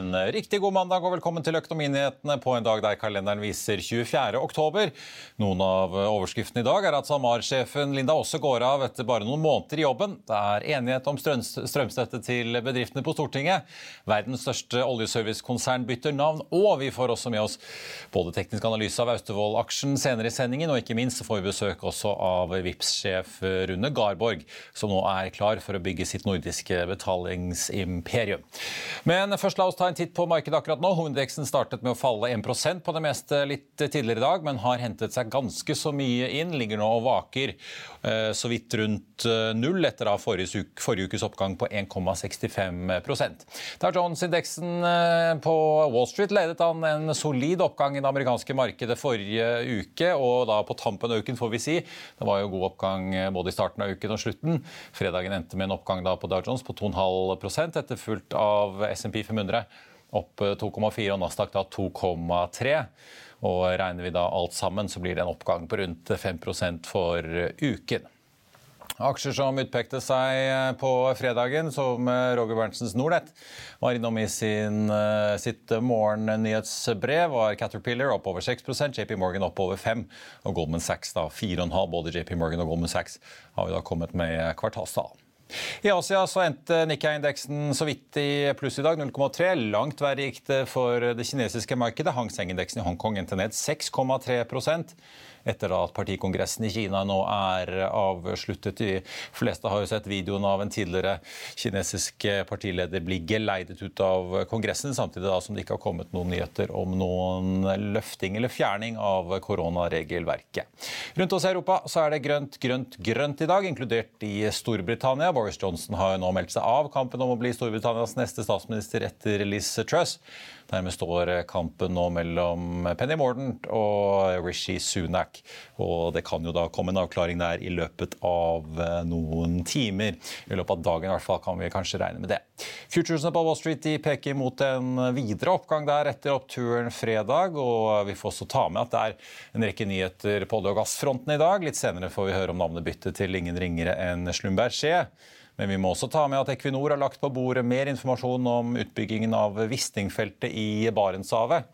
En riktig god mandag og velkommen til Økonominyhetene på en dag der kalenderen viser 24. oktober. Noen av overskriftene i dag er at SalMar-sjefen Linda også går av etter bare noen måneder i jobben. Det er enighet om strømstøtte til bedriftene på Stortinget. Verdens største oljeservicekonsern bytter navn, og vi får også med oss både teknisk analyse av Austevoll-aksjen senere i sendingen, og ikke minst får vi besøk også av vips sjef Rune Garborg, som nå er klar for å bygge sitt nordiske betalingsimperium. Men først la oss ta en titt på markedet akkurat nå. Hovedindeksen startet med å falle 1% på det meste litt tidligere i dag, men har hentet seg ganske så mye inn. Ligger nå og vaker eh, så vidt rundt eh, null etter da forrige, forrige ukes oppgang på 1,65 Der Jones-indeksen eh, på Wall Street ledet an en solid oppgang i det amerikanske markedet forrige uke, og da på tampen av uken, får vi si. Det var jo god oppgang både i starten av uken og slutten. Fredagen endte med en oppgang da på Dow Jones på 2,5% etterfulgt av SMP 500 opp 2,4 og Nasdaq da 2,3. Og regner vi da alt sammen, så blir det en oppgang på rundt 5% for uken. Aksjer som utpekte seg på fredagen, som Roger Berntsens Nordnett var innom i sin, sitt morgennyhetsbrev, var Caterpillar opp over 6% JP Morgan opp over 5 og Goldman Sachs da 4,5. Både JP Morgan og Goldman Sachs har vi da kommet med kvartalstall. I Asia så endte Nikkei-indeksen så vidt i pluss i dag, 0,3. Langt verre gikk det for det kinesiske markedet. Hang Seng-indeksen i Hongkong endte ned 6,3% etter at partikongressen i Kina nå er avsluttet. De fleste har jo sett videoen av en tidligere kinesisk partileder bli geleidet ut av kongressen, samtidig da som det ikke har kommet noen nyheter om noen løfting eller fjerning av koronaregelverket. Rundt oss i Europa så er det grønt, grønt, grønt i dag, inkludert i Storbritannia. Boris Johnson har jo nå meldt seg av kampen om å bli Storbritannias neste statsminister etter Liz Truss. Dermed står kampen nå mellom Penny Mordent og Rishi Sunak. Og det kan jo da komme en avklaring der i løpet av eh, noen timer. I løpet av dagen i hvert fall kan vi kanskje regne med det. Futuresene på Wall Street de peker mot en videre oppgang der etter oppturen fredag. Og vi får også ta med at det er en rekke nyheter på olje- og gassfronten i dag. Litt senere får vi høre om navnebyttet til ingen ringere enn Slumberger. Men vi må også ta med at Equinor har lagt på bordet mer informasjon om utbyggingen av Wisting-feltet i Barentshavet.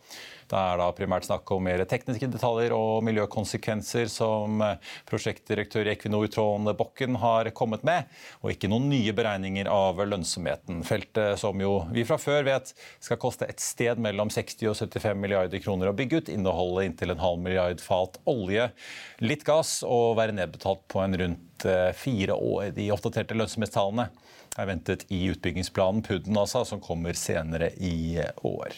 Det er da primært snakk om mer tekniske detaljer og miljøkonsekvenser som prosjektdirektør i Equinor Trond Bokken har kommet med, og ikke noen nye beregninger av lønnsomheten. Feltet som jo vi fra før vet skal koste et sted mellom 60 og 75 milliarder kroner å bygge ut, inneholde inntil en halv milliard fat olje, litt gass og være nedbetalt på en rundt fire år. De oppdaterte lønnsomhetstallene er ventet i utbyggingsplanen PUD-en, altså, som kommer senere i år.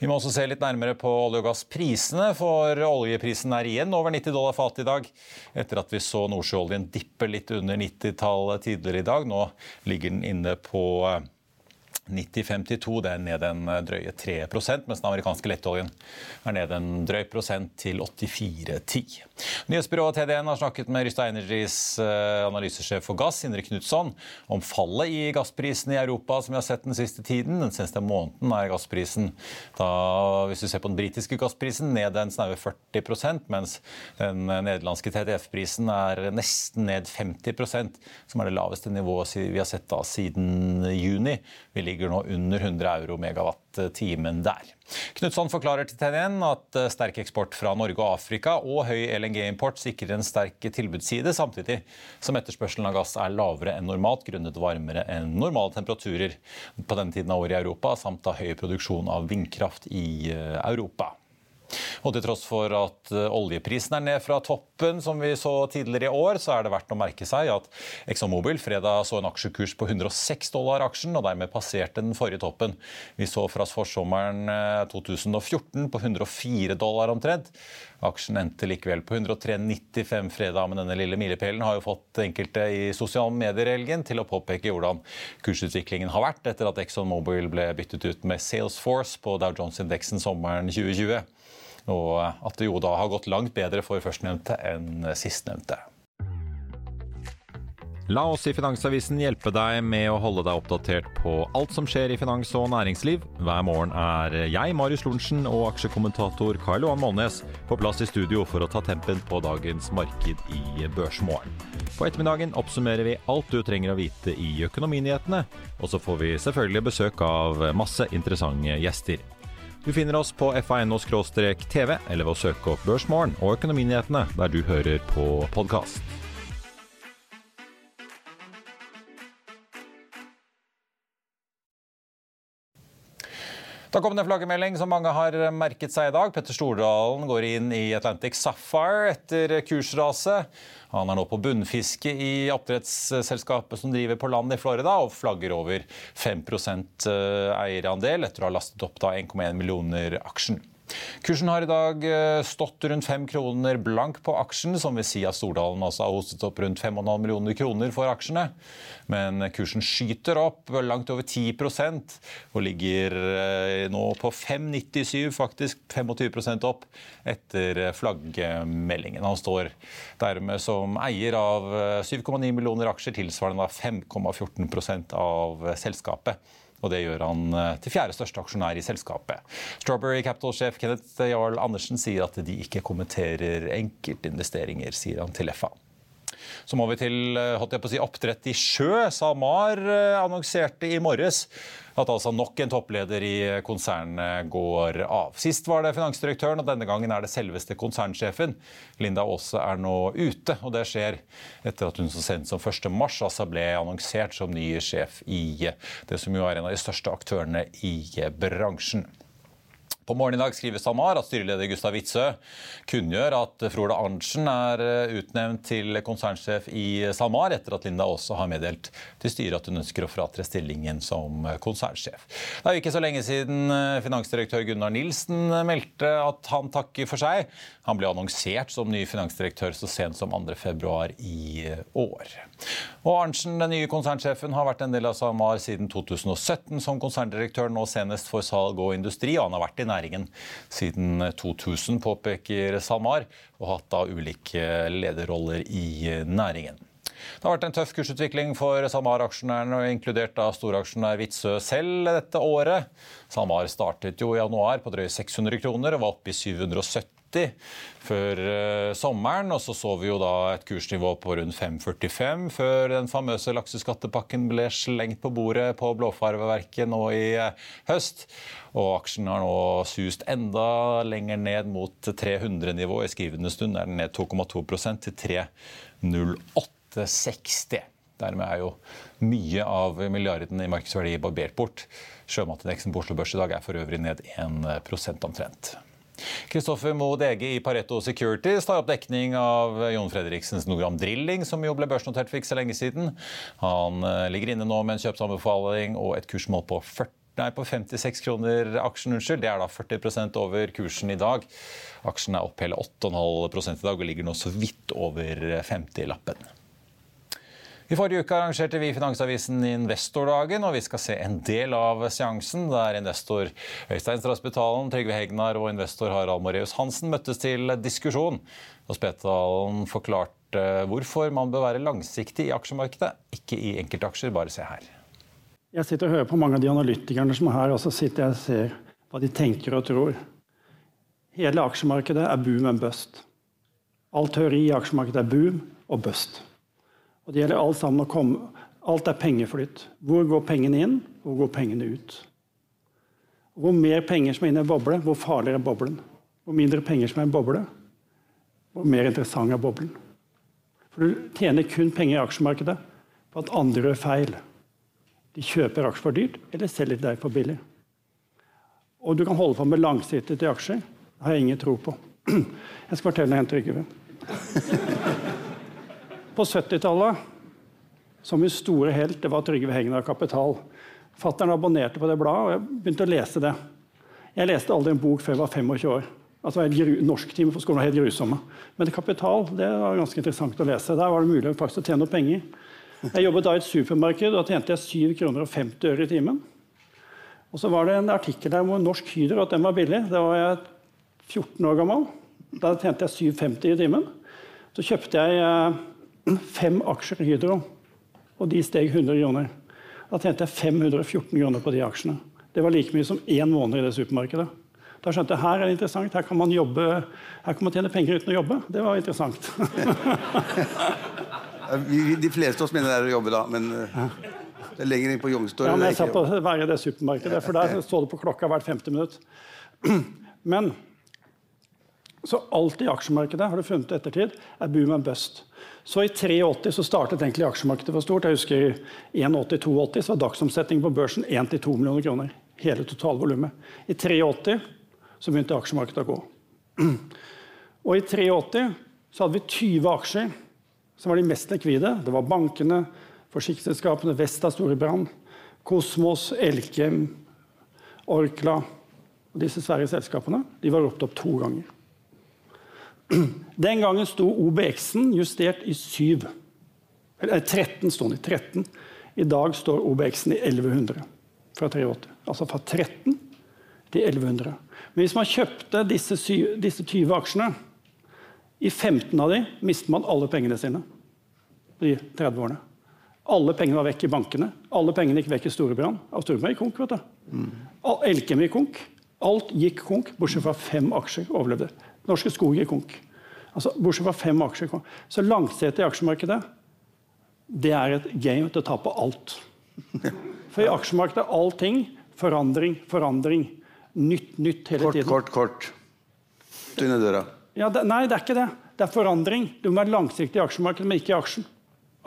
Vi må også se litt nærmere på olje- og gassprisene, for oljeprisen er igjen over 90 dollar fat i dag. Etter at vi så nordsjøoljen dippe litt under 90-tallet tidligere i dag. Nå ligger den inne på 90,52. Det er ned en drøye 3 mens den amerikanske lettoljen er ned en drøy prosent til 84,10. Nyhetsbyrået TDN har snakket med Rysta Energies eh, analysesjef for gass, Indre Knutson, om fallet i gassprisene i Europa som vi har sett den siste tiden. Den seneste måneden er gassprisen da, hvis du ser på den britiske gassprisen, ned en snaue 40% mens den nederlandske TTF-prisen er nesten ned 50% som er det laveste nivået vi har sett da siden juni. Vi ligger ligger nå under 100 euro megawatt-timen der. Knutson forklarer til TNN at eh, sterk eksport fra Norge og Afrika og høy LNG-import sikrer en sterk tilbudsside, samtidig som etterspørselen av gass er lavere enn normalt grunnet varmere enn normale temperaturer på denne tiden av året i Europa, samt av høy produksjon av vindkraft i eh, Europa. Og til tross for at eh, oljeprisen er ned fra toppen, som vi så tidligere i år, så er det verdt å merke seg at ExxonMobil fredag så en aksjekurs på 106 dollar aksjen, og dermed passerte den forrige toppen. Vi så fra forsommeren 2014 eh, på 104 dollar omtrent. Aksjen endte likevel på 103,95 fredag, men denne lille milepælen har jo fått enkelte i sosiale medier i helgen til å påpeke hvordan kursutviklingen har vært etter at ExxonMobil ble byttet ut med Salesforce på Dow Jones-indeksen sommeren 2020 og at det jo da har gått langt bedre for førstnevnte enn sistnevnte. La oss i Finansavisen hjelpe deg med å holde deg oppdatert på alt som skjer i finans og næringsliv. Hver morgen er jeg, Marius Lorentzen, og aksjekommentator Karl Johan Molnes på plass i studio for å ta tempen på dagens marked i Børsmorgen. På ettermiddagen oppsummerer vi alt du trenger å vite i økonominyhetene, og så får vi selvfølgelig besøk av masse interessante gjester. Du finner oss på fa.no-tv, eller ved å søke opp Børsmorgen og Økonominyhetene der du hører på podkast. Da kom det en flaggermelding som mange har merket seg i dag. Petter Stordalen går inn i Atlantic Sapphire etter kursraset. Han er nå på bunnfiske i oppdrettsselskapet som driver på land i Florida, og flagger over 5 eh, eierandel etter å ha lastet opp 1,1 millioner aksjen. Kursen har i dag eh, stått rundt fem kroner blank på aksjen, som vil si at Stordalen altså har hostet opp rundt 5,5 millioner kroner for aksjene. Men kursen skyter opp langt over 10% og ligger eh, nå på 5,97, faktisk 25% opp etter flaggmeldingen. Han står dermed som eier av 7,9 eh, millioner aksjer, tilsvarende 5,14% av selskapet og det gjør han eh, til fjerde største aksjonær i selskapet. Strawberry Capital-sjef Kenneth Jarl Andersen sier at de ikke kommenterer enkeltinvesteringer, sier han til FA. Så må vi til eh, holdt jeg på å si, oppdrett i sjø. SalMar eh, annonserte i morges at altså nok en toppleder i konsernet går av. Sist var det finansdirektøren, og denne gangen er det selveste konsernsjefen. Linda Aase er nå ute, og det skjer etter at hun så sent som 1.3 altså ble annonsert som ny sjef i det som jo er en av de største aktørene i bransjen. På morgenen i dag skriver SalMar at styreleder Gustav Witzøe kunngjør at Frode Arntzen er eh, utnevnt til konsernsjef i SalMar, etter at Linda også har meddelt til styret at hun ønsker å fratre stillingen som konsernsjef. Det er jo ikke så lenge siden eh, finansdirektør Gunnar Nilsen meldte at han takker for seg. Han ble annonsert som ny finansdirektør så sent som 2.2 i år. Og Arntzen, den nye konsernsjefen, har vært en del av SalMar siden 2017 som konserndirektør, nå senest for salg og industri. og han har vært i næringen siden 2000, påpeker SalMar, og hatt da ulike lederroller i næringen. Det har vært en tøff kursutvikling for SalMar-aksjonærene, inkludert av storaksjonær Witzøe selv dette året. SalMar startet jo i januar på drøye 600 kroner og var oppe i 770 før uh, sommeren. Og så så vi jo da et kursnivå på rundt 5,45 før den famøse lakseskattepakken ble slengt på bordet på Blåfarveverket nå i uh, høst. Og aksjen har nå sust enda lenger ned mot 300-nivå. I skrivende stund er den ned 2,2% til 3,0860. Dermed er jo mye av milliardene i markedsverdi barbert bort. Sjømatindeksen på Oslo Børs i dag er for øvrig ned 1 omtrent. Kristoffer Moe Dege i Pareto Securities tar opp dekning av Jon Fredriksens Nogram Drilling, som jo ble børsnotert for ikke så lenge siden. Han eh, ligger inne nå med en kjøpsanbefaling og et kursmål på 40 Nei, på 56 kroner aksjen, unnskyld. Det er da 40% over kursen i dag. Aksjen er opp hele 8,5 i dag og ligger nå så vidt over 50-lappen. I forrige uke arrangerte vi Finansavisen Investordagen, og vi skal se en del av seansen der investor Øystein Strassbetalen, Trygve Hegnar og investor Harald Moreus Hansen møttes til diskusjon. Og Spetalen forklarte hvorfor man bør være langsiktig i aksjemarkedet, ikke i enkeltaksjer. Bare se her. Jeg sitter og hører på mange av de analytikerne som er her, og så sitter jeg og ser hva de tenker og tror. Hele aksjemarkedet er boom and bust. All teori i aksjemarkedet er boom og bust. Og Det gjelder alt sammen å komme, Alt er pengeflytt. Hvor går pengene inn, hvor går pengene ut? Hvor mer penger som er inne i en boble, hvor farligere er boblen. Hvor mindre penger som er i en boble, hvor mer interessant er boblen. For du tjener kun penger i aksjemarkedet på at andre gjør feil. De kjøper aksjer for dyrt eller selger deg for billig. Og du kan holde på med i aksjer. Det har jeg ingen tro på. Jeg skal fortelle deg en Trygve. På 70-tallet, som min store helt, det var Trygve Heggen av Kapital. Fattern abonnerte på det bladet, og jeg begynte å lese det. Jeg leste aldri en bok før jeg var 25 år. Altså, Norsktime på skolen var helt grusomme. Men Kapital det var ganske interessant å lese. Der var det mulig faktisk å tjene noe penger. Jeg jobbet da i et supermarked, og da tjente jeg 7 kroner og 50 øre i timen. Og så var det en artikkel der hvor Norsk Hydro at den var billig. Da var jeg 14 år gammel. Da tjente jeg 7,50 i timen. Så kjøpte jeg eh, fem aksjer i Hydro, og de steg 100 kroner. Da tjente jeg 514 kroner på de aksjene. Det var like mye som én måned i det supermarkedet. Da skjønte jeg her er det interessant, her kan man jobbe, her kan man tjene penger uten å jobbe. Det var interessant. de fleste av oss mener det er å jobbe da, men eh, det er lenger inn på Youngstorget. Ja, men jeg satt på hver i det supermarkedet, for der så det på klokka hvert femte minutt. Men så alt i aksjemarkedet har du funnet ettertid, er boom and bust. Så i 83 så startet egentlig aksjemarkedet for stort. Jeg husker i 81-82 så var dagsomsetningen på børsen 1-2 millioner kroner. Hele totalvolumet. I 83 så begynte aksjemarkedet å gå. Og i 83 så hadde vi 20 aksjer som var de mest likvide. Det var bankene, forsikringsselskapene, Vesta Storebrand, Kosmos, Elkem, Orkla og disse svære selskapene. De var ropt opp to ganger. Den gangen sto OBX-en justert i 7. Eller 13 sto den i. 13. I dag står OBX-en i 1100 fra 83. Altså fra 13 til 1100. Men hvis man kjøpte disse, disse 20 aksjene I 15 av de mistet man alle pengene sine. De 30 årene. Alle pengene var vekk i bankene. Alle pengene gikk vekk i Storebrand. Og Storebrand gikk konk. vet du. Mm. Elkem gikk konk. Alt gikk konk, bortsett fra fem aksjer overlevde. Norske Skog gikk konk. Altså, bortsett fra fem aksjer. Så langsiktig i aksjemarkedet det er et game til å ta på alt. For i aksjemarkedet er allting forandring, forandring. Nytt, nytt hele kort, tiden. Kort, kort, kort. Tynne døra. Ja, det, nei, det er ikke det. Det er forandring. Du må være langsiktig i aksjemarkedet, men ikke i aksjen.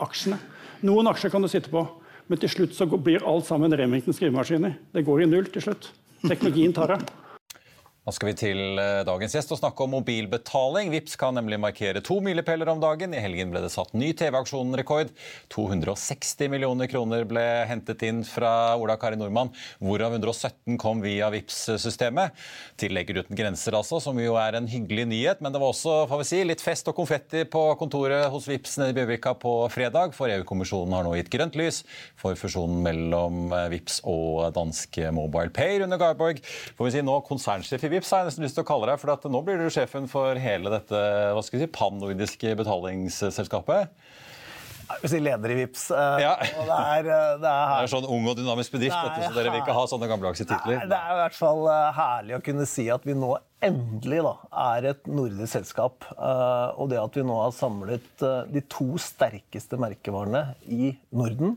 aksjene. Noen aksjer kan du sitte på, men til slutt så blir alt sammen Remington skrivemaskiner. Det går i null til slutt. Teknologien tar det. Da skal vi til eh, dagens gjest og snakke om mobilbetaling. Vips kan nemlig markere to milepæler om dagen. I helgen ble det satt ny TV-aksjonrekord. 260 millioner kroner ble hentet inn fra Ola Kari Nordmann, hvorav 117 kom via vips systemet Til Legger uten grenser, altså, som jo er en hyggelig nyhet. Men det var også får vi si, litt fest og konfetti på kontoret hos Vips nede i Bjørvika på fredag. For EU-kommisjonen har nå gitt grønt lys for fusjonen mellom eh, Vips og danske Mobile Pay under Garborg. Får vi si nå konsernsjef i Vips har jeg nesten lyst til å kalle deg, for nå blir du sjefen for hele dette hva skal vi si, pan-nordiske betalingsselskapet. Jeg si leder i Vips. Eh, ja. og det, er, eh, det, er det er sånn ung og dynamisk bedrift, dette, så dere vil ikke ha sånne gammeldagse titler? Det er i hvert fall eh, herlig å kunne si at vi nå endelig da, er et nordisk selskap. Og det at vi nå har samlet de to sterkeste merkevarene i Norden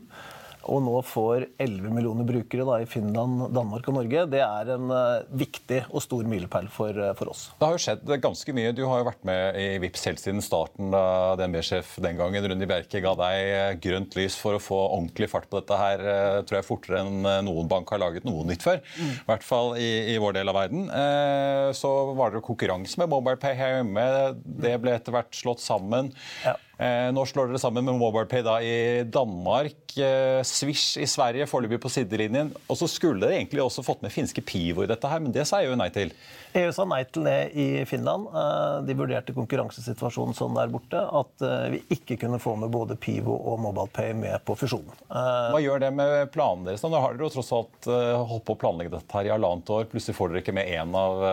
og nå får 11 millioner brukere da, i Finland, Danmark og Norge, det er en uh, viktig og stor milepæl for, uh, for, oss. Det har jo skjedd ganske mye. Du har jo vært med i Vipps helt siden starten da DNB-sjef den gangen, Rune Bjerke, ga deg eh, grønt lys for å få ordentlig fart på dette her, tror jeg fortere enn noen bank har laget noe nytt før. Mm. I hvert fall i, i, vår del av verden. Så var det konkurranse med MobilePay her hjemme. Det ble etter hvert slått sammen. Ja. Eh, nå slår dere sammen med MobilePay da i Danmark, eh, Swish i Sverige, foreløpig på sidelinjen. Og så skulle dere egentlig også fått med finske Pivo i dette her, men det sa EU nei til. EU sa nei til det i Finland. Eh, de vurderte konkurransesituasjonen sånn der borte at vi ikke kunne få med både Pivo og MobilePay med på fusjonen. Hva gjør det med planene deres? Nå har dere jo tross alt holdt på å planlegge dette her i halvannet år. Plutselig får dere ikke med én av,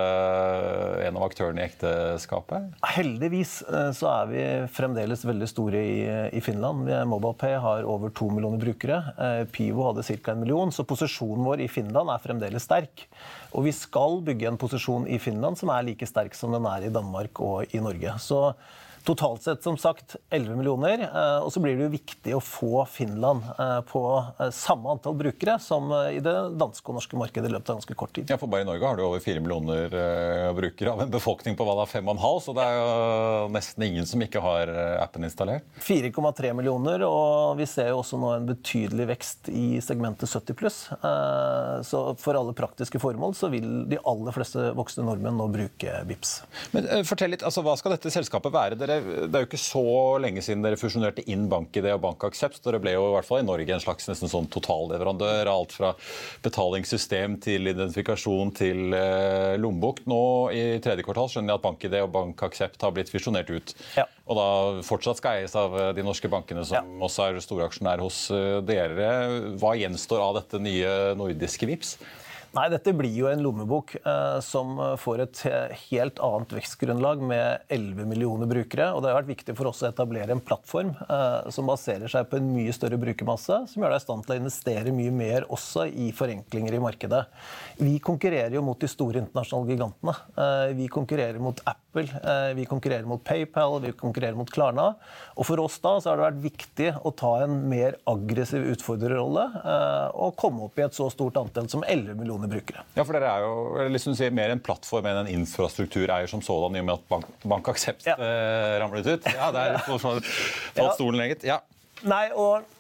en av aktørene i ekteskapet? Heldigvis så er vi fremdeles veldig veldig store i, i Finland. MobilePay har over to millioner brukere. Eh, Pivo hadde ca. en million, så posisjonen vår i Finland er fremdeles sterk. Og vi skal bygge en posisjon i Finland som er like sterk som den er i Danmark og i Norge. Så Totalt sett som sagt 11 millioner. Eh, og så blir det jo viktig å få Finland eh, på eh, samme antall brukere som i det danske og norske markedet i løpet av ganske kort tid. Ja, for bare i Norge har du over 4 millioner brukere av en befolkning på hva da, 5,5, så det er jo nesten ingen som ikke har appen installert. 4,3 millioner, og vi ser jo også nå en betydelig vekst i segmentet 70 pluss. Så for alle praktiske formål så vil de aller fleste voksne nordmenn nå bruke VIPS. Men fortell litt, altså Hva skal dette selskapet være? Dere det er jo ikke så lenge siden dere fusjonerte inn BankID og BankAksept. Dere ble jo i hvert fall i Norge en slags nesten sånn totalleverandør. Alt fra betalingssystem til identifikasjon til eh, lommebok. Nå i tredje kvartal skjønner jeg at BankID og BankAksept har blitt fusjonert ut. Ja. Og da fortsatt skal eies av eh, de norske bankene, som ja. også er storaksjonær hos eh, dere. Hva gjenstår av dette nye nordiske VIPS? Nei, Dette blir jo en lommebok eh, som får et helt annet vekstgrunnlag med 11 millioner brukere. og Det har vært viktig for oss å etablere en plattform eh, som baserer seg på en mye større brukermasse, som gjør deg i stand til å investere mye mer også i forenklinger i markedet. Vi konkurrerer jo mot de store internasjonale gigantene. Eh, vi konkurrerer mot Apple, vi konkurrerer mot PayPal, vi konkurrerer mot Klarna. Og For oss da så har det vært viktig å ta en mer aggressiv utfordrerrolle eh, og komme opp i et så stort antall som 11 millioner brukere. Ja, for Dere er jo liksom mer en plattform enn en infrastruktureier som sådan, i og med at Bank, bank Aksept ja. eh, ramlet ut. Ja, det er falt stolen leget. Ja. Nei, og eh,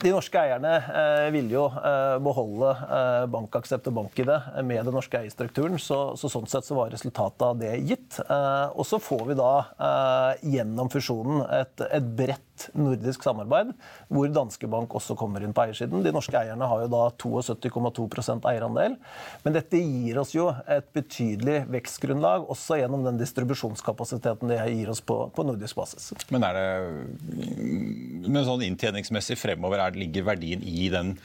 de norske eierne eh, ville jo eh, beholde eh, BankAksept og BankID med den norske eierstrukturen, så, så, sånn sett så var resultatet av det gitt. Eh, og så får vi da eh, gjennom fusjonen et, et bredt nordisk samarbeid, hvor Danske Bank også kommer inn på eiersiden. De norske eierne har jo da 72,2% eierandel. Men dette gir oss jo et betydelig vekstgrunnlag, også gjennom den distribusjonskapasiteten det gir oss på, på nordisk basis. Men er det med sånn inntjeningsmessig fremover er, ligger verdien i den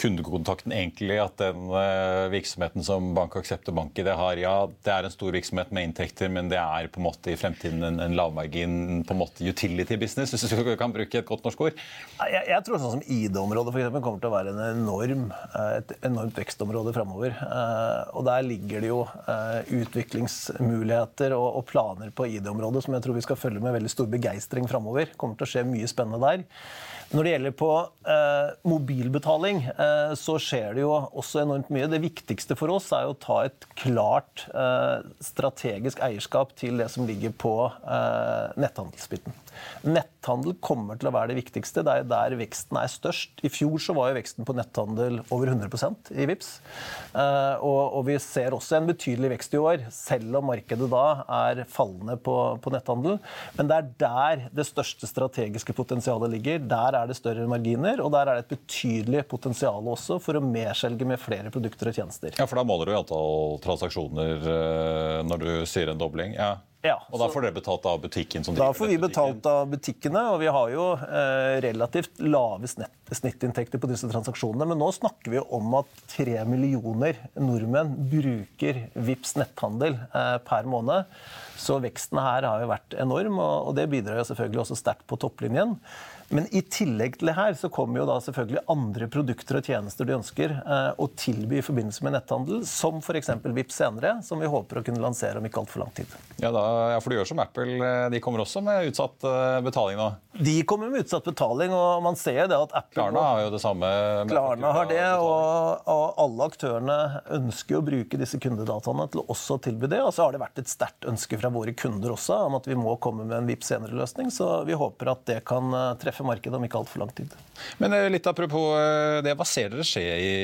kundekontakten egentlig at den uh, virksomheten som Bank Aksepter Bank i det har, ja, det er en stor virksomhet med inntekter, men det er på en måte i fremtiden en, en lavmargin på en måte utility business, hvis du kan bruke et godt norsk ord? Jeg, jeg tror sånn som ID-området for kommer til å være en enorm, eh, et enormt vekstområde framover. Uh, og der ligger det jo utviklingsmuligheter og, og planer på ID-området som jeg tror vi skal følge med veldig stor begeistring framover. Kommer til å skje mye spennende der. Når det gjelder på eh, mobilbetaling, eh, så skjer det jo også enormt mye. Det viktigste for oss er å ta et klart eh, strategisk eierskap til det som ligger på eh, netthandelsbiten. Netthandel kommer til å være det viktigste. Det er der veksten er størst. I fjor så var jo veksten på netthandel over 100% i VIPS. Eh, og, og, vi ser også en betydelig vekst i år, selv om markedet da er fallende på, på, netthandel. Men det er der det største strategiske potensialet ligger. Der er det større marginer, og der er det et betydelig potensial også for å merselge med flere produkter og tjenester. Ja, for da måler du antall transaksjoner eh, når du sier en dobling? Ja. Ja, og da får dere betalt av butikken? som driver da får vi betalt av butikkene, og vi har jo eh, relativt lave snittinntekter på disse transaksjonene. Men nå snakker vi om at tre millioner nordmenn bruker VIPS netthandel eh, per måned. Så veksten her har jo vært enorm, og, og det bidrar jo selvfølgelig også sterkt på topplinjen. Men i tillegg til det her så kommer jo da selvfølgelig andre produkter og tjenester de ønsker eh, å tilby i forbindelse med netthandel, som f.eks. Vips senere, som vi håper å kunne lansere om ikke altfor lang tid. Ja, da, ja, for du gjør som Apple, eh, de kommer også med utsatt uh, betaling nå? De kommer med utsatt betaling, og man ser det at Apple Klarna har jo det samme. Klarna har det, og, og, alle aktørene ønsker å bruke disse kundedataene til å også tilby det. Og så har det vært et sterkt ønske fra våre kunder også om at vi må komme med en Vips senere-løsning, så vi håper at det kan treffe treffe markedet om ikke altfor lang tid. Men eh, litt apropos eh, det, Hva ser dere skje i,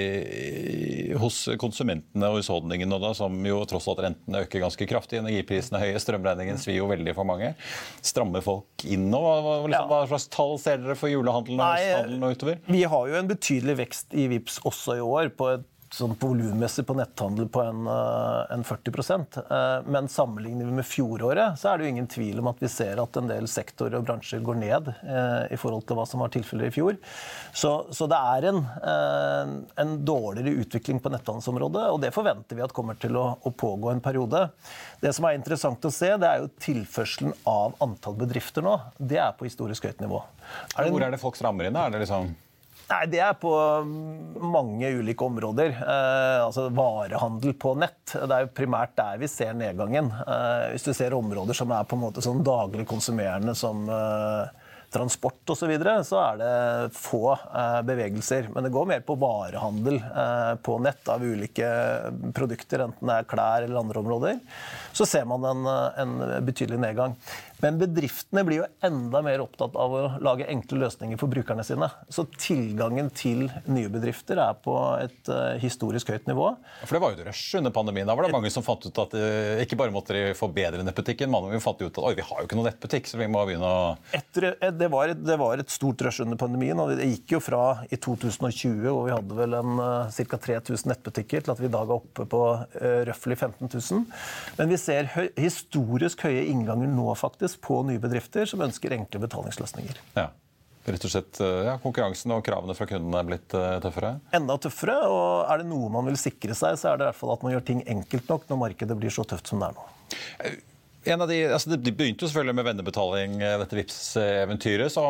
i, hos konsumentene og husholdningene, da, som jo tross alt rentene øker ganske kraftig, energiprisene er høye, strømregningen svir jo veldig for mange. Strammer folk inn nå? Hva, liksom, hva slags tall ser dere for julehandelen og høsthandelen og utover? Vi har jo en betydelig vekst i VIPS også i år. på et sånn volummessig på netthandel på en, eh, en 40 eh, Men sammenligner vi med fjoråret, så er det jo ingen tvil om at vi ser at en del sektorer og bransjer går ned eh, i forhold til hva som var tilfellet i fjor. Så, så det er en, en, dårligere utvikling på netthandelsområdet, og det forventer vi at kommer til å, å, pågå en periode. Det som er interessant å se, det er jo tilførselen av antall bedrifter nå. Det er på historisk høyt nivå. Er det, Hvor er det folk strammer inn? Er det liksom Nei, Det er på mange ulike områder. Eh, altså Varehandel på nett. Det er jo primært der vi ser nedgangen. Eh, hvis du ser områder som er på en måte sånn daglig konsumerende som eh, transport osv., så, så er det få eh, bevegelser. Men det går mer på varehandel eh, på nett av ulike produkter, enten det er klær eller andre områder. Så ser man en, en betydelig nedgang. Men bedriftene blir jo enda mer opptatt av å lage enkle løsninger for brukerne sine. Så tilgangen til nye bedrifter er på et uh, historisk høyt nivå. For Det var jo et rush under pandemien. Da var det mange som fant ut at uh, ikke bare måtte de få bedre nettbutikken, men vi fant ut at oi, vi har jo ikke noen nettbutikk, så vi må begynne å Etter, eh, det, var, det, var, et stort rush under pandemien. og Det gikk jo fra i 2020, hvor vi hadde vel en ca. 3000 nettbutikker, til at vi i dag er oppe på uh, røftlig 15 000. Men vi ser høy, historisk høye innganger nå, faktisk på nye bedrifter som ønsker enkle betalingsløsninger. Ja. Rett og slett, eh, ja, Konkurransen og kravene fra kundene er blitt uh, tøffere? Enda tøffere. og Er det noe man vil sikre seg, så er det i hvert fall at man gjør ting enkelt nok når markedet blir så tøft som det er nå. De, altså det begynte jo selvfølgelig med vennebetaling, eh, dette vips eventyret Så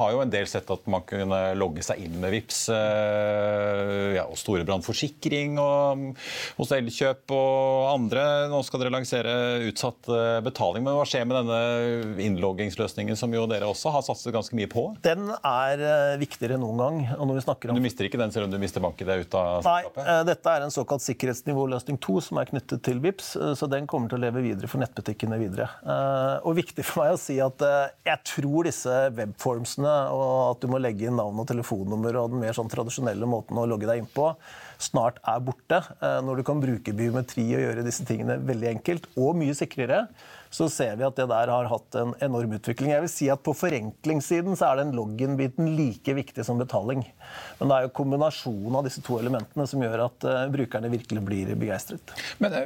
har jo en del sett at man kunne logge seg inn med Vips eh, ja, og Storebrand forsikring og hos Elkjøp og andre. Nå skal dere lansere utsatt eh, betaling. Men hva skjer med denne innloggingsløsningen, som jo dere også har satset ganske mye på? Den er viktigere enn noen gang. og når vi snakker om... Du mister ikke den selv om du mister bank ut av selskapet? Nei, dette er en såkalt sikkerhetsnivåløsning 2 som er knyttet til Vips, så den kommer til å leve videre for nettbutikken ukene videre. Eh, og viktig for meg å si at eh, jeg tror disse webformsene og at du må legge inn navn og telefonnummer og den mer sånn tradisjonelle måten å logge deg inn på, snart er borte. Eh, når du kan bruke biometri og gjøre disse tingene veldig enkelt og mye sikrere, så ser vi at det der har hatt en enorm utvikling. Jeg vil si at På forenklingssiden så er den login-biten like viktig som betaling. Men det er jo kombinasjonen av disse to elementene som gjør at brukerne virkelig blir begeistret. Men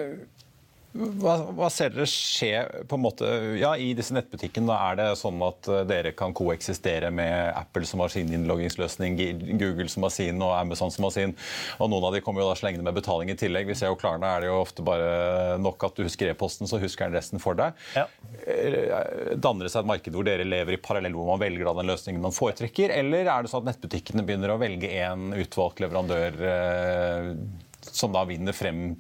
hva, hva, ser dere skje på en måte, ja, i disse nettbutikkene? Er det sånn at eh, dere kan koeksistere med Apple som har sin innloggingsløsning, Google som har sin og Amazon som har sin. og Noen av de kommer jo da slengende med betaling i tillegg. Vi ser jo Klarna er det jo ofte bare nok at du husker e-posten, så husker den resten for deg. Ja. Eh, danner det seg et marked hvor dere lever i parallell, hvor man velger da den løsningen man foretrekker? Eller er det sånn at nettbutikkene begynner å velge en utvalgt leverandør eh, som da vinner frem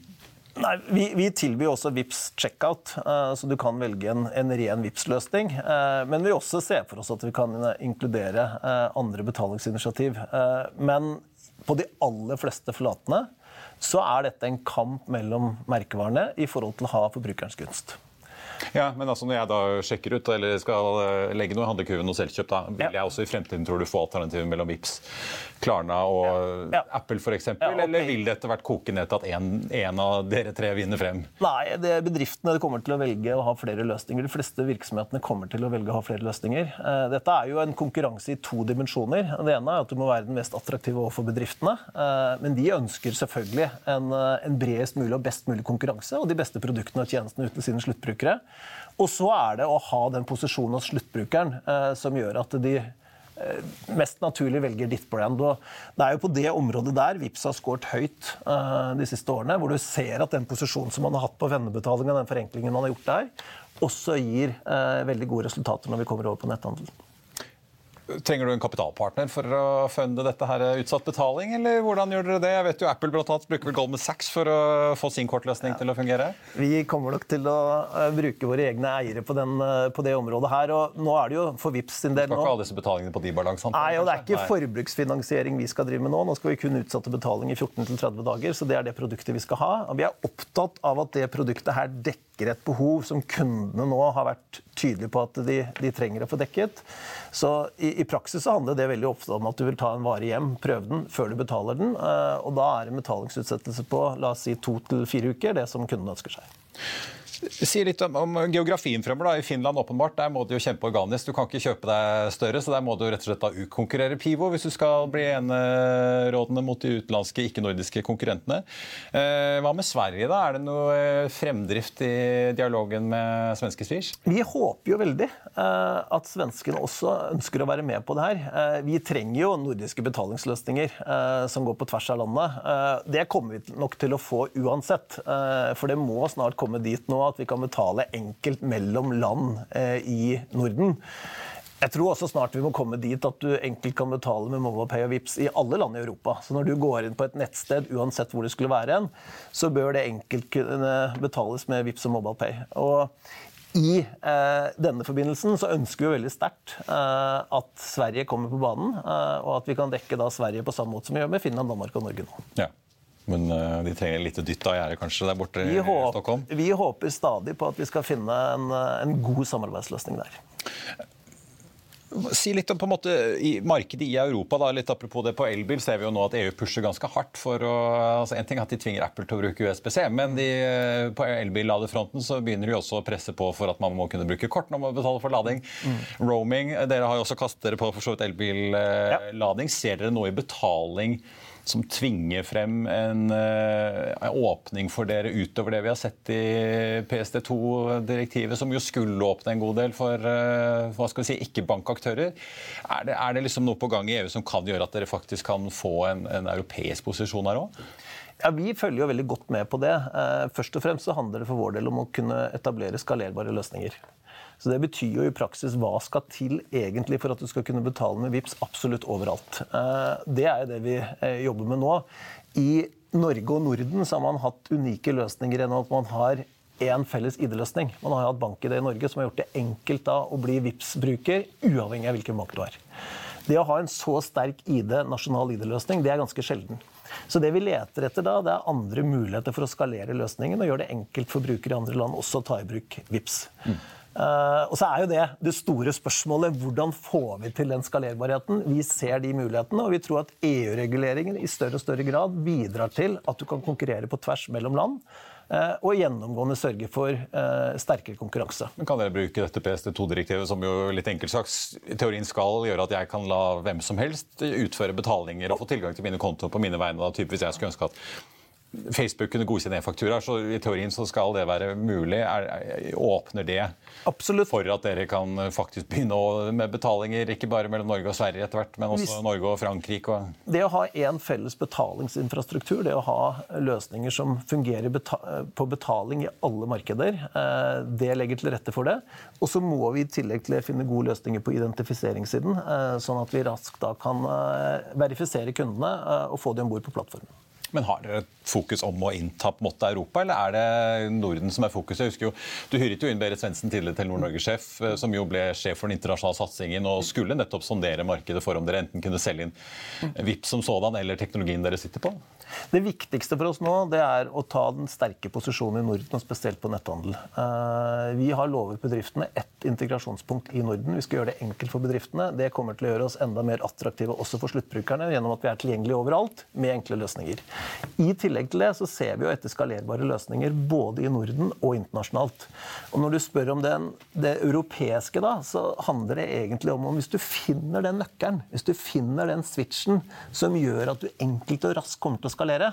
Nei, vi, vi, tilbyr også VIPS checkout, uh, så du kan velge en, en ren VIPS-løsning. Uh, men vi også ser for oss at vi kan inkludere uh, andre betalingsinitiativ. men på de aller fleste flatene så er dette en kamp mellom merkevarene i forhold til å ha forbrukerens gunst. Ja, men altså Når jeg da sjekker ut eller skal eh, legge noe i handlekurven hos Elkjøp, da, vil ja. jeg også i fremtiden tror du få alternativer mellom Vips, Klarna og ja. Ja. Apple f.eks.? Ja, okay. Eller vil det etter hvert koke ned til at en, av dere tre vinner frem? Nei, det er bedriftene kommer til å velge å ha flere løsninger. De fleste virksomhetene kommer til å velge å ha flere løsninger. Eh, dette er jo en konkurranse i to dimensjoner. Det ene er at du må være den mest attraktive overfor bedriftene. Eh, men de ønsker selvfølgelig en, en bredest mulig og best mulig konkurranse og de beste produktene og tjenestene ut til sine sluttbrukere. Og så er det å ha den posisjonen hos sluttbrukeren eh, som gjør at de eh, mest naturlig velger ditt brand. Og det er jo på det området der Vips har skåret høyt eh, de siste årene, hvor du ser at den posisjonen som man har hatt på vennebetalinga, den forenklingen man har gjort der, også gir uh, veldig gode resultater når vi kommer over på netthandel. Trenger du en kapitalpartner for å funde dette her utsatt betaling, eller hvordan gjør dere det? Jeg vet jo Apple blant annet bruker vel Goldman Sachs for å få sin kortløsning ja. til å fungere? Vi kommer nok til å eh, bruke våre egne eiere på, den, eh, på, det området her. og nå er det jo for Vips sin del nå... Skal ikke ha disse betalingene på de balansene? Nei, og det er ikke Nei. forbruksfinansiering vi skal drive med nå. Nå skal vi kun utsatte betaling i 14-30 dager, så det er det produktet vi skal ha. Og vi er opptatt av at det produktet her dekker et behov som kundene nå har vært tydelige på at de, de trenger å få dekket. Så i, i, praksis så handler det veldig ofte om at du vil ta en vare hjem, prøve den før du betaler den. Eh, og da er en betalingsutsettelse på la oss si to til fire uker det som kunden ønsker seg. Si litt om, om geografien fremover. I Finland åpenbart, der må du jo kjempe organisk. Du kan ikke kjøpe deg større, så der må du rett og slett da utkonkurrere Pivo hvis du skal bli enerådende mot de utenlandske, ikke-nordiske konkurrentene. Eh, hva med Sverige, da? Er det noe eh, fremdrift i dialogen med svenske Swish? Vi håper jo veldig eh, at svenskene også ønsker å være med på det her. Vi trenger jo nordiske betalingsløsninger som går på tvers av landet. Det kommer vi nok til å få uansett, for det må snart komme dit nå at vi kan betale enkelt mellom land eh, i Norden. Jeg tror også snart vi må komme dit at du enkelt kan betale med MobilePay og Vips i alle land i Europa. Så når du går inn på et nettsted, uansett hvor det skulle være en, så bør det enkelt kunne betales med Vips og MobilePay. Og i eh, denne forbindelsen så ønsker vi veldig sterkt eh, at Sverige kommer på banen, eh, og at vi kan dekke da Sverige på samme måte som vi gjør med Finland, Danmark og Norge nå. Ja. Men uh, de trenger litt dytt av gjerdet kanskje der borte Vi, i håper, Stockholm? vi håper stadig på at vi skal finne en, en god samarbeidsløsning der. Si litt om på en måte i markedet i Europa. da, litt Apropos det på elbil, ser vi jo nå at EU pusher ganske hardt for å altså En ting er at de tvinger Apple til å bruke USB-C, men de, på elbilladefronten så begynner de også å presse på for at man må kunne bruke kort når man betaler for lading. Mm. Roaming. Dere har jo også kastet dere på for så vidt elbillading. Ja. Ser dere noe i betaling? Som tvinger frem en, eh, en, åpning for dere utover det vi har sett i PSD2-direktivet, som jo skulle åpne en god del for eh, hva si, ikke-bankaktører. Er, det, er det liksom noe på gang i EU som kan gjøre at dere faktisk kan få en, en europeisk posisjon her òg? Ja, Vi følger jo veldig godt med på det. Eh, først og fremst så handler det for vår del om å kunne etablere skalerbare løsninger. Så Det betyr jo i praksis hva skal til egentlig for at du skal kunne betale med VIPS absolutt overalt. Eh, det er jo det vi eh, jobber med nå. I Norge og Norden så har man hatt unike løsninger gjennom at man har én felles ID-løsning. Man har jo hatt BankID i Norge som har gjort det enkelt da å bli vips bruker uavhengig av hvilken bank du har. Det å ha en så sterk ID, nasjonal ID-løsning, det er ganske sjelden. Så det vi leter etter da, det er andre muligheter for å skalere løsningen og gjøre det enkelt for brukere i andre land også å ta i bruk VIPS. Mm. Uh, og så er jo det det store spørsmålet hvordan får vi til den skalerbarheten. Vi ser de mulighetene, og vi tror at EU-reguleringen i større og større grad bidrar til at du kan konkurrere på tvers mellom land. Uh, og gjennomgående sørge for uh, sterkere konkurranse. Men Kan dere bruke dette PSD2-direktivet som jo litt enkelt sagt teorien skal gjøre at jeg kan la hvem som helst utføre betalinger og få tilgang til mine kontoer på mine vegne? da, typ Hvis jeg skulle ønske at Facebook kunne godkjenne e-fakturaer, så i teorien så skal det være mulig. Er, åpner det Absolutt. for at dere kan faktisk begynne med betalinger, ikke bare mellom Norge og Sverige etter hvert, men også Hvis, Norge og Frankrike? Og... Det å ha én felles betalingsinfrastruktur, det å ha løsninger som fungerer beta på betaling i alle markeder, eh, det legger til rette for det. Og så må vi i tillegg til finne gode løsninger på identifiseringssiden, eh, sånn at vi raskt da kan eh, verifisere kundene og få dem om bord på plattformen. Men har dere fokus om å innta på en måte Europa, eller er det Norden som er fokuset? Jeg husker jo, Du hyret jo inn Berit Svendsen, tidligere Telenor-Norge-sjef, eh, som jo ble sjef for den internasjonale satsingen og skulle nettopp sondere markedet for om dere enten kunne selge inn VIP som sådan eller teknologien dere sitter på? Det viktigste for oss nå det er å ta den sterke posisjonen i Norden, og spesielt på netthandel. Eh, vi har lovet bedriftene ett integrasjonspunkt i Norden. Vi skal gjøre det enkelt for bedriftene. Det kommer til å gjøre oss enda mer attraktive også for sluttbrukerne, gjennom at vi er tilgjengelige overalt med enkle løsninger. I tillegg til det så ser vi jo etter skalerbare løsninger både i Norden og internasjonalt. Og når du spør om den, det europeiske, da, så handler det egentlig om om hvis du finner den nøkkelen, hvis du finner den switchen som gjør at du enkelt og raskt kommer til å skalere,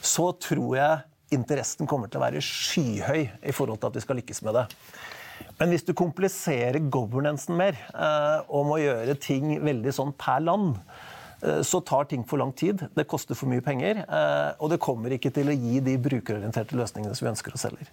så tror jeg interessen kommer til å være skyhøy i forhold til at vi skal lykkes med det. Men hvis du kompliserer governancen mer eh, og må gjøre ting veldig sånn per land, så tar ting for lang tid. Det koster for mye penger. Eh, og det kommer ikke til å gi de brukerorienterte løsningene som vi ønsker å selge.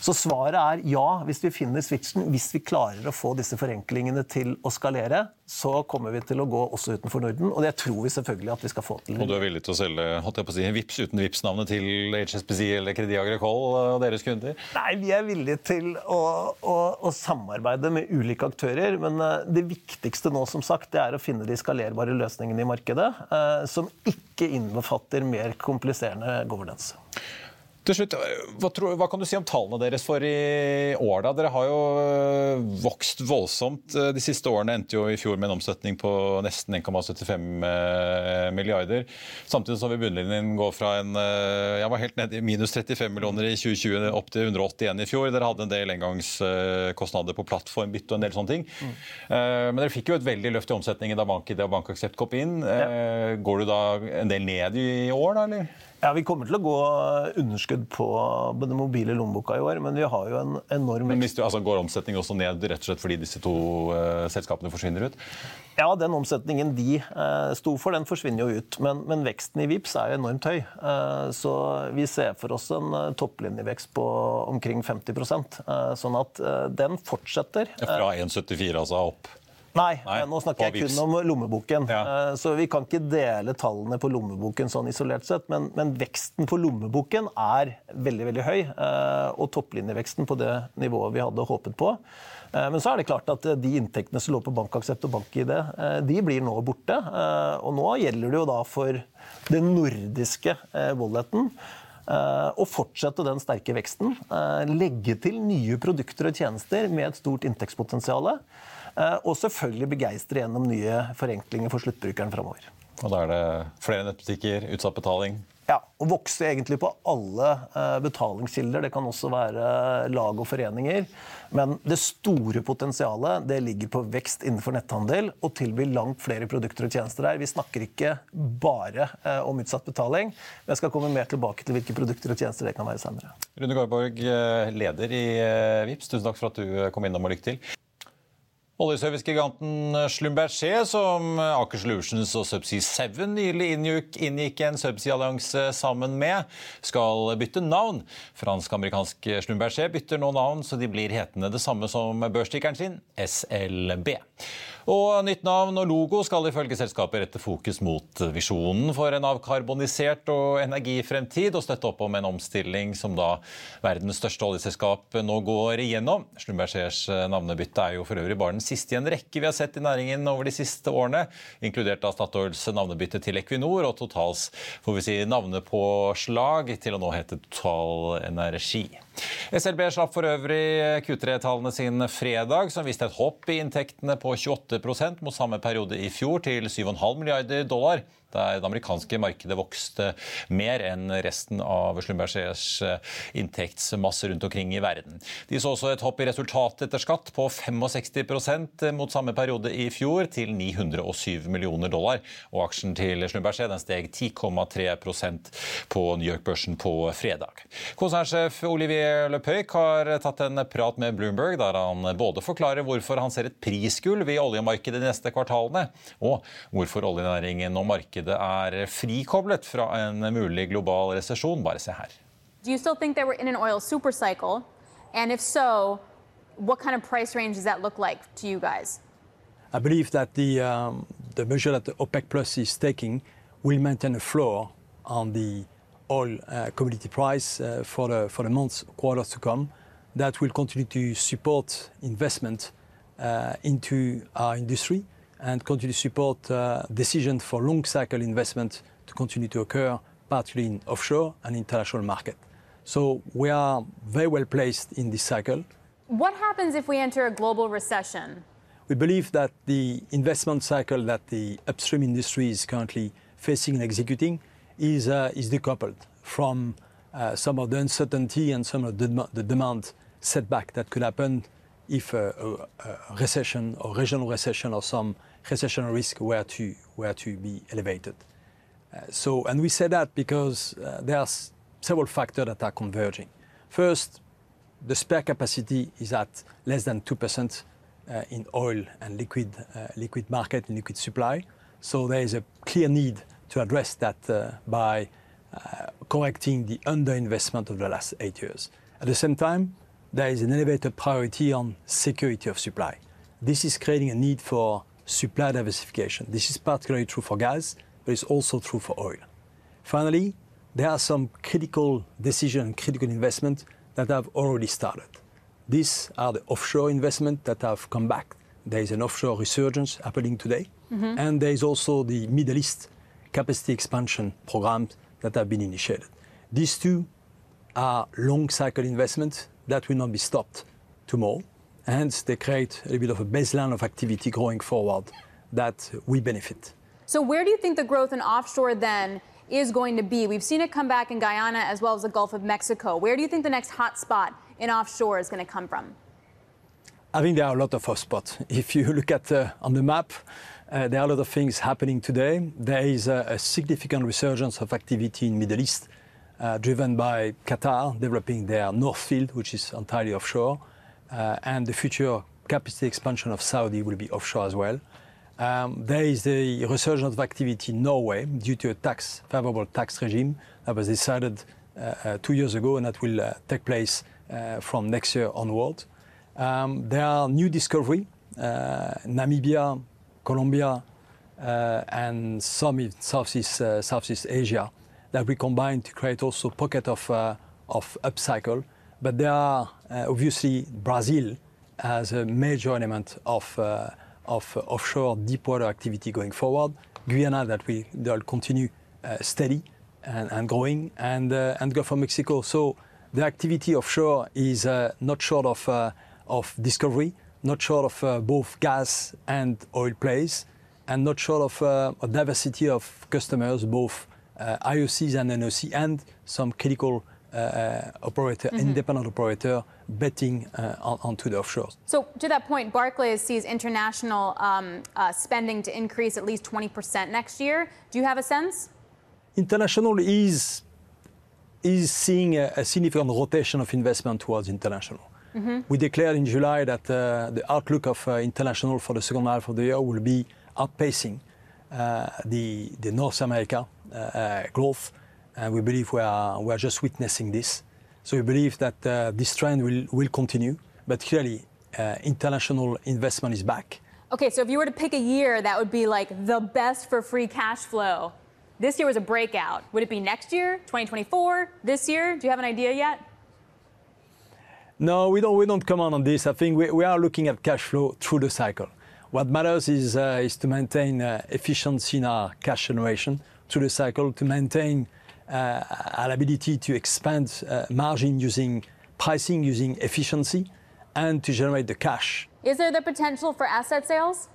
Så svaret er ja, hvis vi finner switchen, hvis vi klarer å få disse forenklingene til å skalere, så kommer vi til å gå også utenfor Norden. Og det tror vi selvfølgelig at vi skal få til. Og du er villig til å selge holdt jeg på å si, VIPS uten VIPS-navnet til HSBC eller Credit Agricole og deres kunder? Nei, vi er villige til å, å, å samarbeide med ulike aktører. Men eh, det viktigste nå som sagt, det er å finne de skalerbare løsningene i markedet markedet eh, som ikke innbefatter mer kompliserende governance. Til slutt, hva, tror, hva, kan du si om tallene deres for i år? da? Dere har jo øh, vokst voldsomt. Øh, de siste årene endte jo i fjor med en omsetning på nesten 1,75 øh, milliarder. Samtidig som vi bunnlinjen går fra en jeg var helt nede i minus 35 millioner i 2020 opp til 181 i fjor. Dere hadde en del engangskostnader på plattformbytte og en del sånne ting. Mm. Men dere fikk jo et veldig løft i omsetningen da BankID og BankAksept kom inn. Ja. Går du da en del ned i år, da? eller? Ja, Vi kommer til å gå underskudd på den mobile lommeboka i år, men vi har jo en enorm Men du, altså, Går omsetningen også ned rett og slett fordi disse to uh, selskapene forsvinner ut? Ja, den omsetningen de uh, sto for, den forsvinner jo ut. Men, men veksten i VIPS er jo enormt høy. Uh, så vi ser for oss en topplinjevekst på omkring 50 uh, Sånn at den fortsetter. Fra 1,74 altså opp? Nei, Nei, nå snakker jeg kun om lommeboken. Ja. Eh, Så vi kan ikke dele tallene på lommeboken sånn isolert sett, men, men veksten på lommeboken er veldig veldig høy. eh, Og topplinjeveksten på det nivået vi hadde håpet på. Eh, Men så er det klart at de inntektene som lå på bankaksept og bank-ID, de blir nå borte. Og nå gjelder det jo da for den nordiske walleten Og fortsette den sterke veksten. Legge til nye produkter og tjenester med et stort inntektspotensial. Eh, Og selvfølgelig begeistre gjennom nye forenklinger for sluttbrukeren framover. Og da er det flere nettbutikker, utsatt betaling. Ja, og vokse egentlig på alle eh, betalingskilder. Det kan også være lag og foreninger. Men det store potensialet det ligger på vekst innenfor netthandel og tilby langt flere produkter og tjenester her. Vi snakker ikke bare eh, om utsatt betaling. Men jeg skal komme mer tilbake til hvilke produkter og tjenester det kan være senere. Rune Garborg, eh, leder i eh, Vips, tusen takk for at du eh, kom innom og lykke til. Oljeservicegiganten Schlumberger, som Aker Solutions og Subsea 7 nylig inngikk, inngikk en subsea-allianse sammen med, skal bytte navn. Fransk-amerikansk Schlumberger bytter nå navn, så de blir hetende det samme som børstikkeren sin, SLB. Og nytt navn og logo skal ifølge selskapet rette fokus mot visjonen for en avkarbonisert og energifremtid, og støtte opp om en omstilling som da verdens største oljeselskap nå går igjennom. Slumbergers navnebytte er jo for øvrig bare den siste i en rekke vi har sett i næringen over de siste årene, inkludert av Statoils navnebytte til Equinor og Totals får vi si, navnepåslag til å nå hete Total Energi. SLB slapp for øvrig Q3-tallene sine fredag, som viste et hopp i inntektene på 28% mot samme periode i fjor, til 7,5 milliarder dollar. Der det amerikanske markedet vokste mer enn resten av Schlumbergers inntektsmasse rundt omkring i verden. De så også et hopp i resultatet etter skatt på 65% mot samme periode i fjor, til 907 millioner dollar. Og aksjen til Schlumberger den steg 10,3% på New York-børsen på fredag. Konsernsjef Olivier Le Peuc har tatt en prat med Bloomberg, der han både forklarer hvorfor han ser et prisgulv i oljemarkedet de neste kvartalene, og hvorfor oljenæringen og markedet er frikoblet fra en mulig global resesjon. Bare se her. Do you still think that we're in an oil super cycle? And if so, what kind of price range does that look like to you guys? I believe that the, um, the measure that the OPEC Plus is taking will maintain a floor on the oil uh, commodity price uh, for, the, for the months, quarters to come. That will continue to support investment uh, into our industry and continue to support uh, decisions for long cycle investment to continue to occur, particularly in offshore and international market. So we are very well placed in this cycle. What happens if we enter a global recession? We believe that the investment cycle that the upstream industry is currently facing and executing is, uh, is decoupled from uh, some of the uncertainty and some of the, dem- the demand setback that could happen if a, a, a recession or regional recession or some recession risk were to, were to be elevated. Uh, so, and we say that because uh, there are several factors that are converging. First, the spare capacity is at less than 2% uh, in oil and liquid, uh, liquid market and liquid supply. So there is a clear need to address that uh, by uh, correcting the underinvestment of the last eight years. At the same time, there is an elevated priority on security of supply. This is creating a need for supply diversification. This is particularly true for gas, but it's also true for oil. Finally, there are some critical decisions, critical investments that have already started. These are the offshore investments that have come back. There is an offshore resurgence happening today. Mm-hmm. And there is also the Middle East capacity expansion programs that have been initiated. These two are long cycle investments that will not be stopped tomorrow. Hence, they create a bit of a baseline of activity going forward that we benefit. So, where do you think the growth in offshore then is going to be? We've seen it come back in Guyana as well as the Gulf of Mexico. Where do you think the next hot spot in offshore is going to come from? I think there are a lot of hotspots. If you look at uh, on the map, uh, there are a lot of things happening today. There is a, a significant resurgence of activity in Middle East, uh, driven by Qatar developing their North Field, which is entirely offshore, uh, and the future capacity expansion of Saudi will be offshore as well. Um, there is the resurgence of activity in Norway due to a tax favorable tax regime that was decided uh, uh, two years ago, and that will uh, take place from next year onward. Um, there are new discovery Namibia, Colombia, and some in Southeast, Southeast Asia that we combine to create also pocket of, uh, of upcycle. But there are uh, obviously Brazil as a major element of, uh, of offshore deepwater activity going forward. Guyana that we will continue steady and, and growing, and, and Gulf of Mexico. So the activity offshore is not short of, of discovery, not short of both gas and oil plays, and not short of a diversity of customers, both Uh, IOCs and NOC, and some critical uh, uh, operator, mm-hmm. independent operator, betting onto the offshores. So to that point, Barclays sees international um, spending to increase at least 20% next year. Do you have a sense? International is is seeing a, a significant rotation of investment towards international. Mm-hmm. We declared in July that the outlook of international for the second half of the year will be outpacing the the North America growth, and we believe we are we are just witnessing this. So we believe that this trend will will continue, but clearly international investment is back. Okay, so if you were to pick a year that would be like the best for free cash flow, this year was a breakout. Would it be next year, 2024, this year? Do you have an idea yet? No, we don't, we don't comment on this. I think we, we are looking at cash flow through the cycle. What matters is, uh, is to maintain uh, efficiency in our cash generation through the cycle, to maintain uh, our ability to expand uh, margin using pricing, using efficiency, and to generate the cash. Is there the potential for asset sales?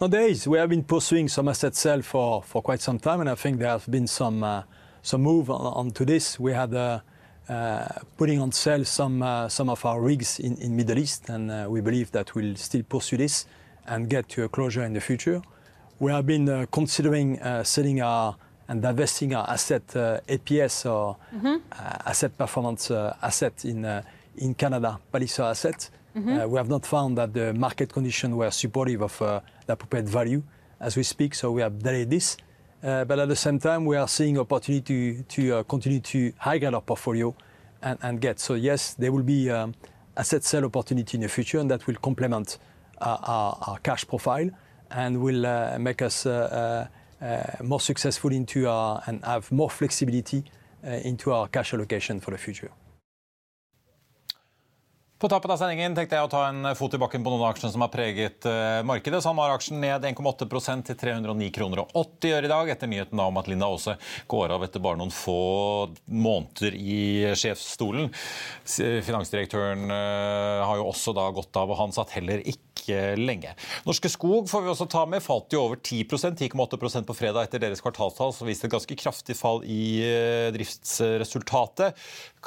No, there is. We have been pursuing some asset sale for, for quite some time, and I think there have been some uh, some move on, onto this. We had uh, uh, putting on sale some uh, some of our rigs in, in Middle East, and uh, we believe that we'll still pursue this and get to a closure in the future. We have been uh, considering uh, selling our and divesting our asset uh, APS or mm-hmm. uh, asset performance asset in in Canada, Palliser asset. Mm-hmm. We have not found that the market conditions were supportive of the appropriate value as we speak, so we have delayed this. But at the same time, we are seeing opportunity to continue to high-grade our portfolio and get. So yes, there will be um, asset sale opportunity in the future, and that will complement our cash profile and will make us more successful into our... and have more flexibility into our cash allocation for the future. På tappen av sendingen tenkte jeg å ta en fot i bakken på noen av aksjene som har preget markedet. SalMar-aksjen ned 1,8 til 309 kroner og 80 øre i dag, etter nyheten om at Linda Aase går av etter bare noen få måneder i sjefsstolen. Finansdirektøren har jo også da gått av, og han satt heller ikke lenge. Norske Skog får vi også ta med, falt jo over 10% 10,8% på fredag etter deres kvartalstall, som viste et ganske kraftig fall i driftsresultatet.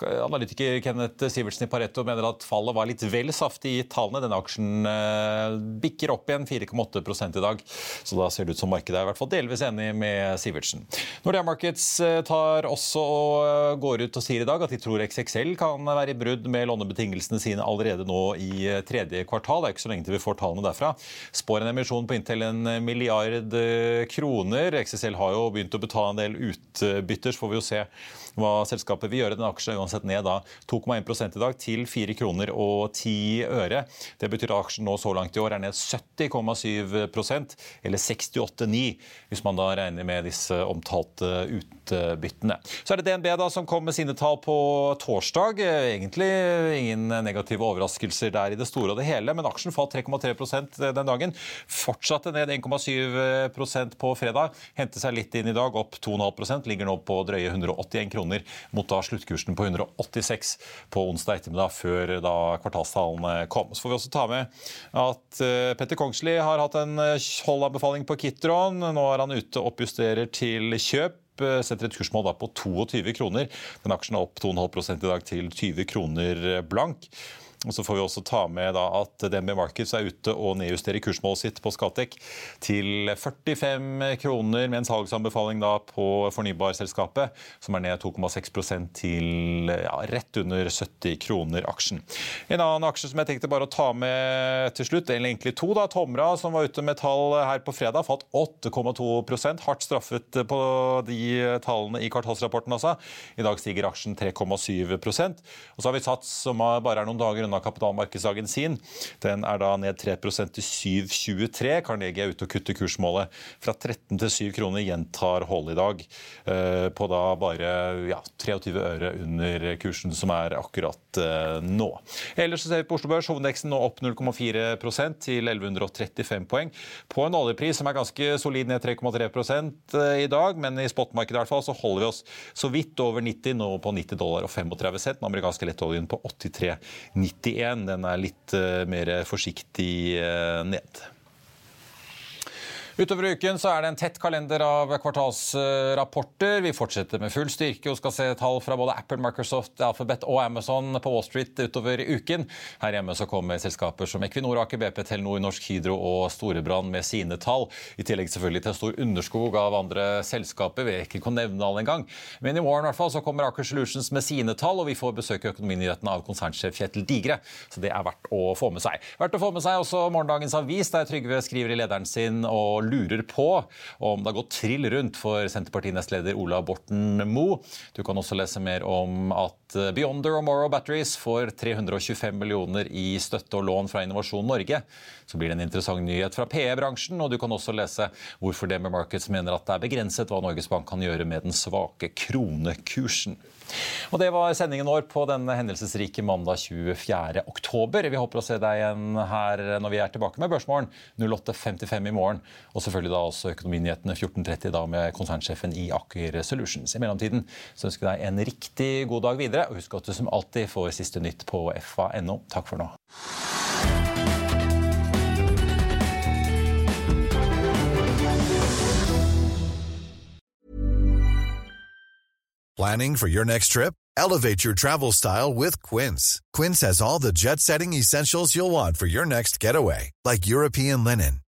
Analytiker Kenneth Sivertsen i Pareto mener at fallet var litt vel saftig i tallene. Denne aksjen bikker opp igjen 4,8 i dag, så da ser det ut som markedet er i hvert fall delvis enig med Sivertsen. Nordea Markets tar også og går ut og sier i dag at de tror XXL kan være i brudd med lånebetingelsene sine allerede nå i tredje kvartal. Det er ikke så lenge til vi får tallene derfra. Spår en emisjon på inntil en milliard kroner. XSL har jo begynt å betale en del utbytter, så får vi jo se hva selskapet vil gjøre. Den aksjen er uansett ned da 2,1 i dag til 4 kroner og 10 øre. Det betyr at aksjen nå så langt i år er ned 70,7% eller 68,9 hvis man da regner med disse omtalte utbyttene. Så er det DNB da som kom med sine tall på torsdag. Egentlig ingen negative overraskelser der i det store og det hele, men aksjen falt 3,3% den dagen. Fortsatte ned 1,7% på fredag. Hentet seg litt inn i dag, opp 2,5% ligger nå på drøye 181 kroner kroner mot da sluttkursen på 186 på onsdag ettermiddag før da kvartalstallene kom. Så får vi også ta med at Petter Kongsli har hatt en holdanbefaling på Kitron. Nå er han ute og oppjusterer til kjøp setter et kursmål da på 22 kroner. Den aksjen er opp 2,5 i dag til 20 kroner blank. Og så får vi også ta med at DNB Markets er ute og nedjusterer kursmålet sitt på Skatec til 45 kroner, med en salgsanbefaling på fornybarselskapet, som er ned 2,6% til ja, rett under 70 kroner aksjen. En annen aksje som jeg tenkte bare å ta med til slutt, eller egentlig to, da, Tomra, som var ute med tall her på fredag, falt 8,2% hardt straffet på de tallene i kvartalsrapporten. Altså. I dag stiger aksjen 3,7% Og så har vi Sats, som bare er noen dager pga. kapitalmarkedsdagen sin. Den er da ned 3 til 7,23. Carnegie er ute og kutter kursmålet fra 13 til 7 kroner, gjentar hold i dag. Eh, på da bare ja, 23 øre under kursen som er akkurat eh, nå. Ellers ser vi på Oslo Børs hovedindeksen nå opp 0,4% til 1135 poeng. På en oljepris som er ganske solid ned 3,3% i dag, men i spotmarkedet i hvert fall så holder vi oss så vidt over 90, nå på 90 dollar og 35 cent. Den amerikanske lettoljen på 83,91. Den er litt uh, mer forsiktig uh, ned. Utover uken så er det en tett kalender av kvartalsrapporter. Vi fortsetter med full styrke og skal se tall fra både Apple, Microsoft, Alphabet og Amazon på Wall Street utover uken. Her hjemme så kommer selskaper som Equinor, Aker BP, Telenor, Norsk Hydro og Storebrand med sine tall. I tillegg selvfølgelig til en stor underskog av andre selskaper. Vi rekker ikke å nevne alle engang. Men i morgen i hvert fall så kommer Aker Solutions med sine tall, og vi får besøk i Økonominyhetene av konsernsjef Kjetil Digre. Så det er verdt å få med seg. Verdt å få med seg også morgendagens avis, der Trygve skriver i lederen sin og lurer på om det har gått trill rundt for Senterparti-nestleder Ola Borten Moe. Du kan også lese mer om at Beyonder og Morrow Batteries får 325 millioner i støtte og lån fra Innovasjon Norge. Så blir det en interessant nyhet fra PE-bransjen, og du kan også lese hvorfor Demmer Markets mener at det er begrenset hva Norges Bank kan gjøre med den svake kronekursen. Og Det var sendingen vår på denne hendelsesrike mandag 24. oktober. Vi håper å se deg igjen her når vi er tilbake med Børsmorgen 08.55 i morgen. Og selvfølgelig da også Økonominyhetene 14.30 da med konsernsjefen i Aker Solutions. I mellomtiden så ønsker jeg deg en riktig god dag videre, og husk at du som alltid får siste nytt på fa.no. Takk for nå. Planning for your next trip? Elevate your travel style with Quince. Quince has all the jet setting essentials you'll want for your next getaway, like European linen,